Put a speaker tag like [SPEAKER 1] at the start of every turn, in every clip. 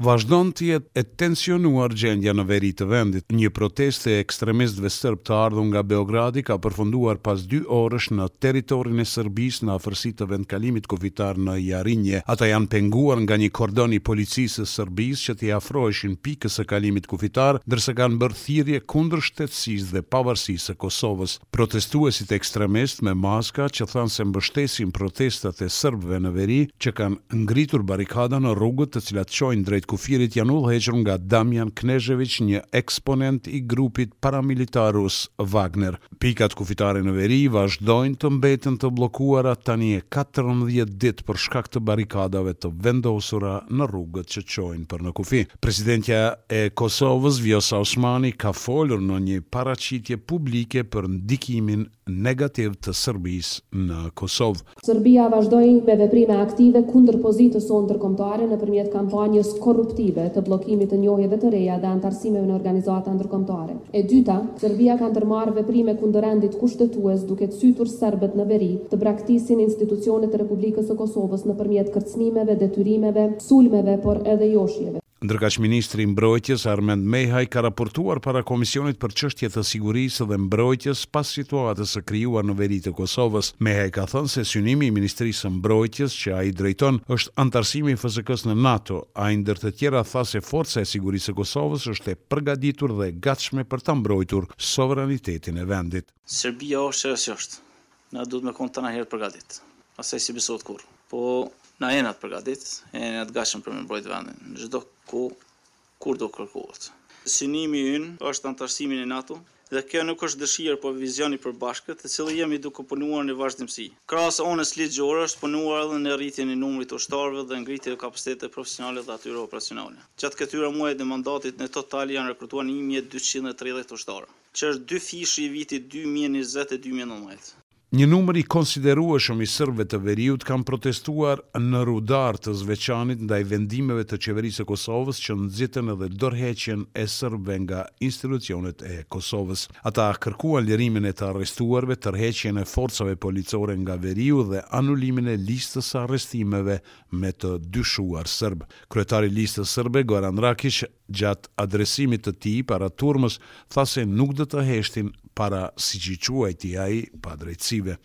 [SPEAKER 1] Vazhdon të jetë e tensionuar gjendja në veri të vendit. Një protestë e ekstremistëve sërbë të ardhur nga Beogradi ka përfunduar pas dy orësh në territorin e Serbisë në afërsi të vendkalimit kufitar në Jarinje. Ata janë penguar nga një kordon i policisë së Serbisë që t'i afroheshin pikës së kalimit kufitar, ndërsa kanë bërë Thirrje kundër shtetësisë dhe pavarësisë së Kosovës, protestuesit ekstremistë me maska që thanë se mbështesin protestat e serbëve në veri që kanë ngritur barrikada në rrugët të cilat çojnë drejt kufirit janë udhëhequr nga Damjan Knezheviq një eksponent i grupit paramilitar rus Wagner. Pikat kufitare në veri vazhdojnë të mbeten të bllokuara tani e katërmbëdhjetë ditë për shkak të barrikadave të vendosura në rrugët që çojnë për në kufi. Presidentja e Kosovës, Vjosa Osmani, ka folur në një paraqitje publike për ndikimin negativ të Serbisë në Kosovë.
[SPEAKER 2] Serbia vazhdon me veprime aktive kundër pozitës sonë ndërkombëtare nëpërmjet kampanjës korruptive të bllokimit të njohjeve të reja dhe anëtarësimeve në organizata ndërkombëtare. E dyta, Serbia ka ndërmarrë veprime kundër rendit kushtetues duke cytur serbët në veri të braktisin institucionet e Republikës së Kosovës nëpërmjet kërcënimeve, detyrimeve, sulmeve, por edhe joshjeve.
[SPEAKER 1] Ndërkaq ministri i Mbrojtjes, Armend Mehaj ka raportuar para Komisionit për Çështje të Sigurisë dhe Mbrojtjes pas situatës së krijuar në veri të Kosovës. Mehaj ka thënë se synimi i Ministrisë së Mbrojtjes, që ai drejton, është anëtarësimi i FSK-së në NATO. Ai ndër të tjera tha se Forca e Sigurisë së Kosovës është e përgatitur dhe e gatshme për ta mbrojtur sovranitetin e vendit.
[SPEAKER 3] Serbia është çfarë është. Na duhet me kon tana herë përgatit. Asaj s'i besohet kurrë. Po na jena të përgatit, jena të gatshëm për me mbrojt vendin, çdo kohë kur do kërkohet. Synimi ynë është anëtarësimi në NATO dhe kjo nuk është dëshirë por vizion i përbashkët të cilin jemi duke punuar në vazhdimësi. Krahas anës ligjore është punuar edhe në rritjen e numrit të ushtarëve dhe ngritjen e kapaciteteve profesionale dhe atyre operacionale. Gjatë këtyre muajve të mandatit në total janë rekrutuar një mijë e dyqind e tridhjetë ushtarë. që është dyfishi i vitit dy mijë e njëzet e dy mijë e nëntëmbëdhjetë.
[SPEAKER 1] Një numër i konsiderueshëm i sërbëve të veriut kanë protestuar në Rudar të Zveçanit ndaj vendimeve të Qeverisë së Kosovës që nxitën edhe dorëheqjen e sërbëve nga institucionet e Kosovës. Ata kërkuan lirimin e të arrestuarve, tërheqjen e forcave policore nga veriu dhe anulimin e listës së arrestimeve me të dyshuar sërbë. Kryetari i Listës Sërbe, Goran Rakiq, gjatë adresimit të tij para turmës, tha se nuk do të heshtin para siç i quajti ai, padrejtësive.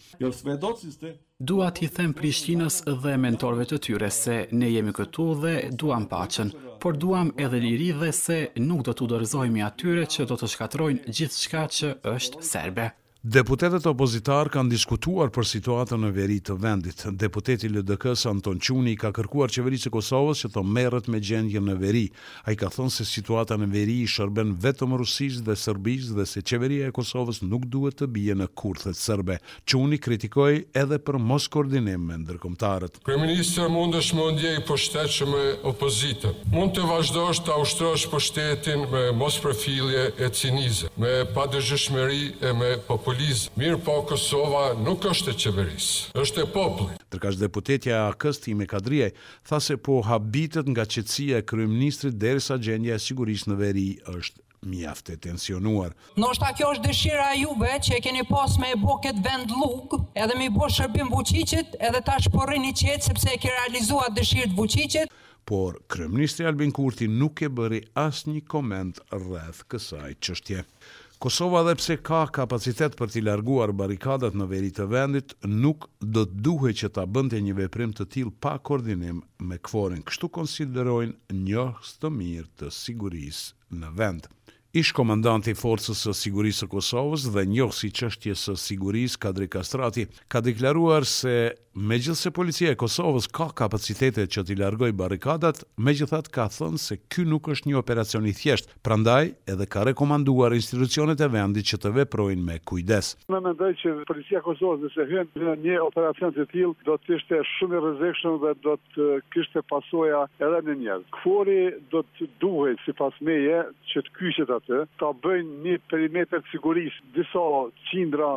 [SPEAKER 4] Dua t'i them Prishtinës dhe mentorëve të tyre se ne jemi këtu dhe duam paqen, por duam edhe liri dhe se nuk do t'u dorëzohemi atyre që do të shkatërrojnë gjithçka që është serbe.
[SPEAKER 1] Deputetët opozitarë kanë diskutuar për situatën në veri të vendit. Deputeti i LDK-së, Anton Quni, ka kërkuar Qeverisë së Kosovës që të merret me gjendjen në veri. Ai ka thënë se situata në veri i shërben vetëm Rusisë dhe Serbisë dhe se Qeveria e Kosovës nuk duhet të bie në kurthet serbe. Quni kritikoi edhe për moskoordinim me ndërkombëtarët.
[SPEAKER 5] Kryeministër mundesh me u ndje i pushtetshëm me opozitën. Mund të vazhdosh ta ushtrosh pushtetin me mospërfillje e cinizëm, me padëgjueshmëri e me populizëm. Mirëpo Kosova nuk është e qeverisë, është e popullit.
[SPEAKER 1] Ndërkaq deputetja e AAK-së Time Kadrijaj tha se po habitet nga qetësia e kryeministrit derisa gjendja e sigurisë në veri është mjaft e tensionuar.
[SPEAKER 6] Ndoshta kjo është dëshira e juve që e keni pas me e bo këtë vend llugë edhe me i bo shërbim Vuçiqit edhe tash po rrini qetë sepse e ke realizu atë dëshirë të Vuçiqit.
[SPEAKER 1] Por kryeministri Albin Kurti nuk e bëri asnjë koment rreth kësaj çështje. Kosova edhe pse ka kapacitet për t'i larguar barrikadat në veri të vendit, nuk do të duhej që ta bënte një veprim të tillë pa koordinim me KFOR-in, kështu konsiderojnë njohës të mirë të sigurisë në vend. Ish-komandanti i Forcës së Sigurisë së Kosovës dhe njohës i çështjes së sigurisë, Kadri Kastrati, ka deklaruar se megjithëse Policia e Kosovës ka kapacitete që t'i largojë barrikadat, megjithatë ka thënë se ky nuk është një operacion i thjeshtë, prandaj edhe ka rekomanduar institucionet e vendit që të veprojnë me kujdes.
[SPEAKER 7] Unë mendoj që Policia e Kosovës nëse hyn në një operacion të tillë do të ishte shumë i rrezikshëm dhe do të kishte pasoja edhe në njerëz. Kfori do të duhej, sipas meje, që të kyçet aty, ta bëjnë një perimetër të sigurisë disa qindra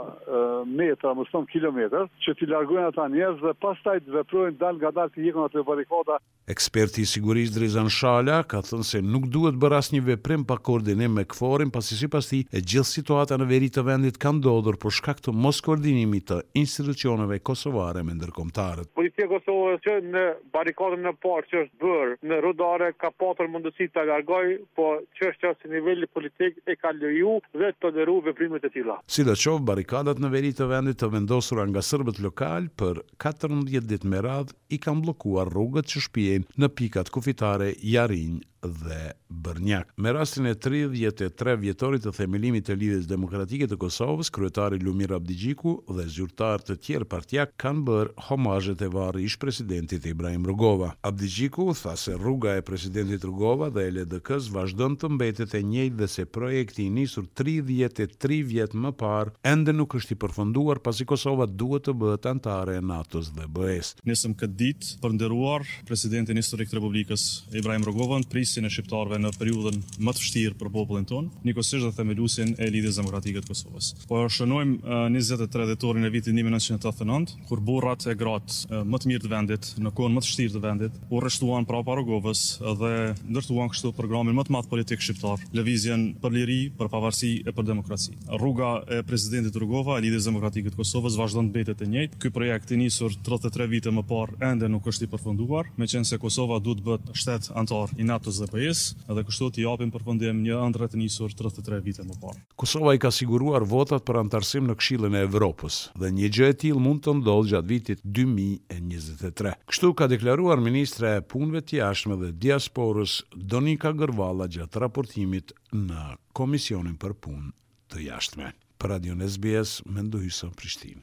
[SPEAKER 7] metra, mos them kilometër, që t'i largojnë ata njerëz dhe pastaj të veprojnë dalngadalë t'i hjekin ato barrikada.
[SPEAKER 1] Eksperti i sigurisë Drizan Shala ka thënë se nuk duhet bërë asnjë veprim pa koordinim me KFOR-in pasi sipas tij e gjithë situata në veri të vendit ka ndodhur për shkak të moskoordinimit të institucioneve kosovare me ndërkombëtarët.
[SPEAKER 8] Policia e Kosovës që në barrikadën e parë që është bërë në Rudare ka patur mundësi ta largojë, po çështja si niveli politik e ka leju dhe toleru veprime
[SPEAKER 1] të tilla. Sidoqoftë, barrikadat në veri të vendit të vendosura nga sërbët lokalë për katërmbëdhjetë ditë me radhë i kanë bllokuar rrugët që shpijejnë në pikat kufitare Jarinjë, dhe Bërnjak. Me rastin e tridhjetë e tre vjetorit të themelimit të Lidhjes Demokratike të Kosovës, kryetari Lumir Abdixhiku dhe zyrtarë të tjerë partiakë kanë bërë homazhe te varri i ish-presidentit Ibrahim Rugova. Abdixhiku tha se rruga e presidentit Rugova dhe e LDK-së vazhdon të mbetet e njëjtë dhe se projekti i nisur tridhjetë e tri vjet më parë ende nuk është i përfunduar pasi Kosova duhet të bëhet anëtare e NATO-s dhe BE-së.
[SPEAKER 9] Nisëm këtë ditë për të nderuar Presidentin historik të Republikës Ibrahim Rugovën, prijësin e shqiptarëve në periudhën më të vështirë për popullin tonë, njëkohësisht dhe themeluesin e Lidhjes Demokratike të Kosovës. Po shënojmë njëzet e tre dhjetorin e vitit një mijë e nëntëqind e tetëdhjetë e nëntë, kur burrat e gratë më të mirë të vendit, në kohën më të vështirë të vendit, u rreshtuan prapa Rugovës dhe ndërtuan kështu programin më të madh politik shqiptar, Lëvizjen për Liri, për Pavarësi e për Demokraci. Rruga e Presidentit Rugova e Lidhjes Demokratike të Kosovës vazhdon të mbetet e njëjtë. Ky projekt i nisur tridhjetë e tre vite më parë ende nuk është i përfunduar, meqenëse Kosova duhet të bëhet shtet anëtar i NATO-s dhe BE-së dhe kështu t'i japim përfundim një ëndrre të nisur tridhjetë e tre vite më parë.
[SPEAKER 1] Kosova i ka siguruar votat për anëtarësim në Këshillin e Evropës dhe një gjë e tillë mund të ndodhë gjatë vitit dy mijë e njëzet e tre. Kështu ka deklaruar ministrja e Punëve të Jashtme dhe Diasporës, Donika Gërvalla gjatë raportimit në Komisionin për Punë të Jashtme. Për Radion SBS, Mendu Hysa, Prishtinë.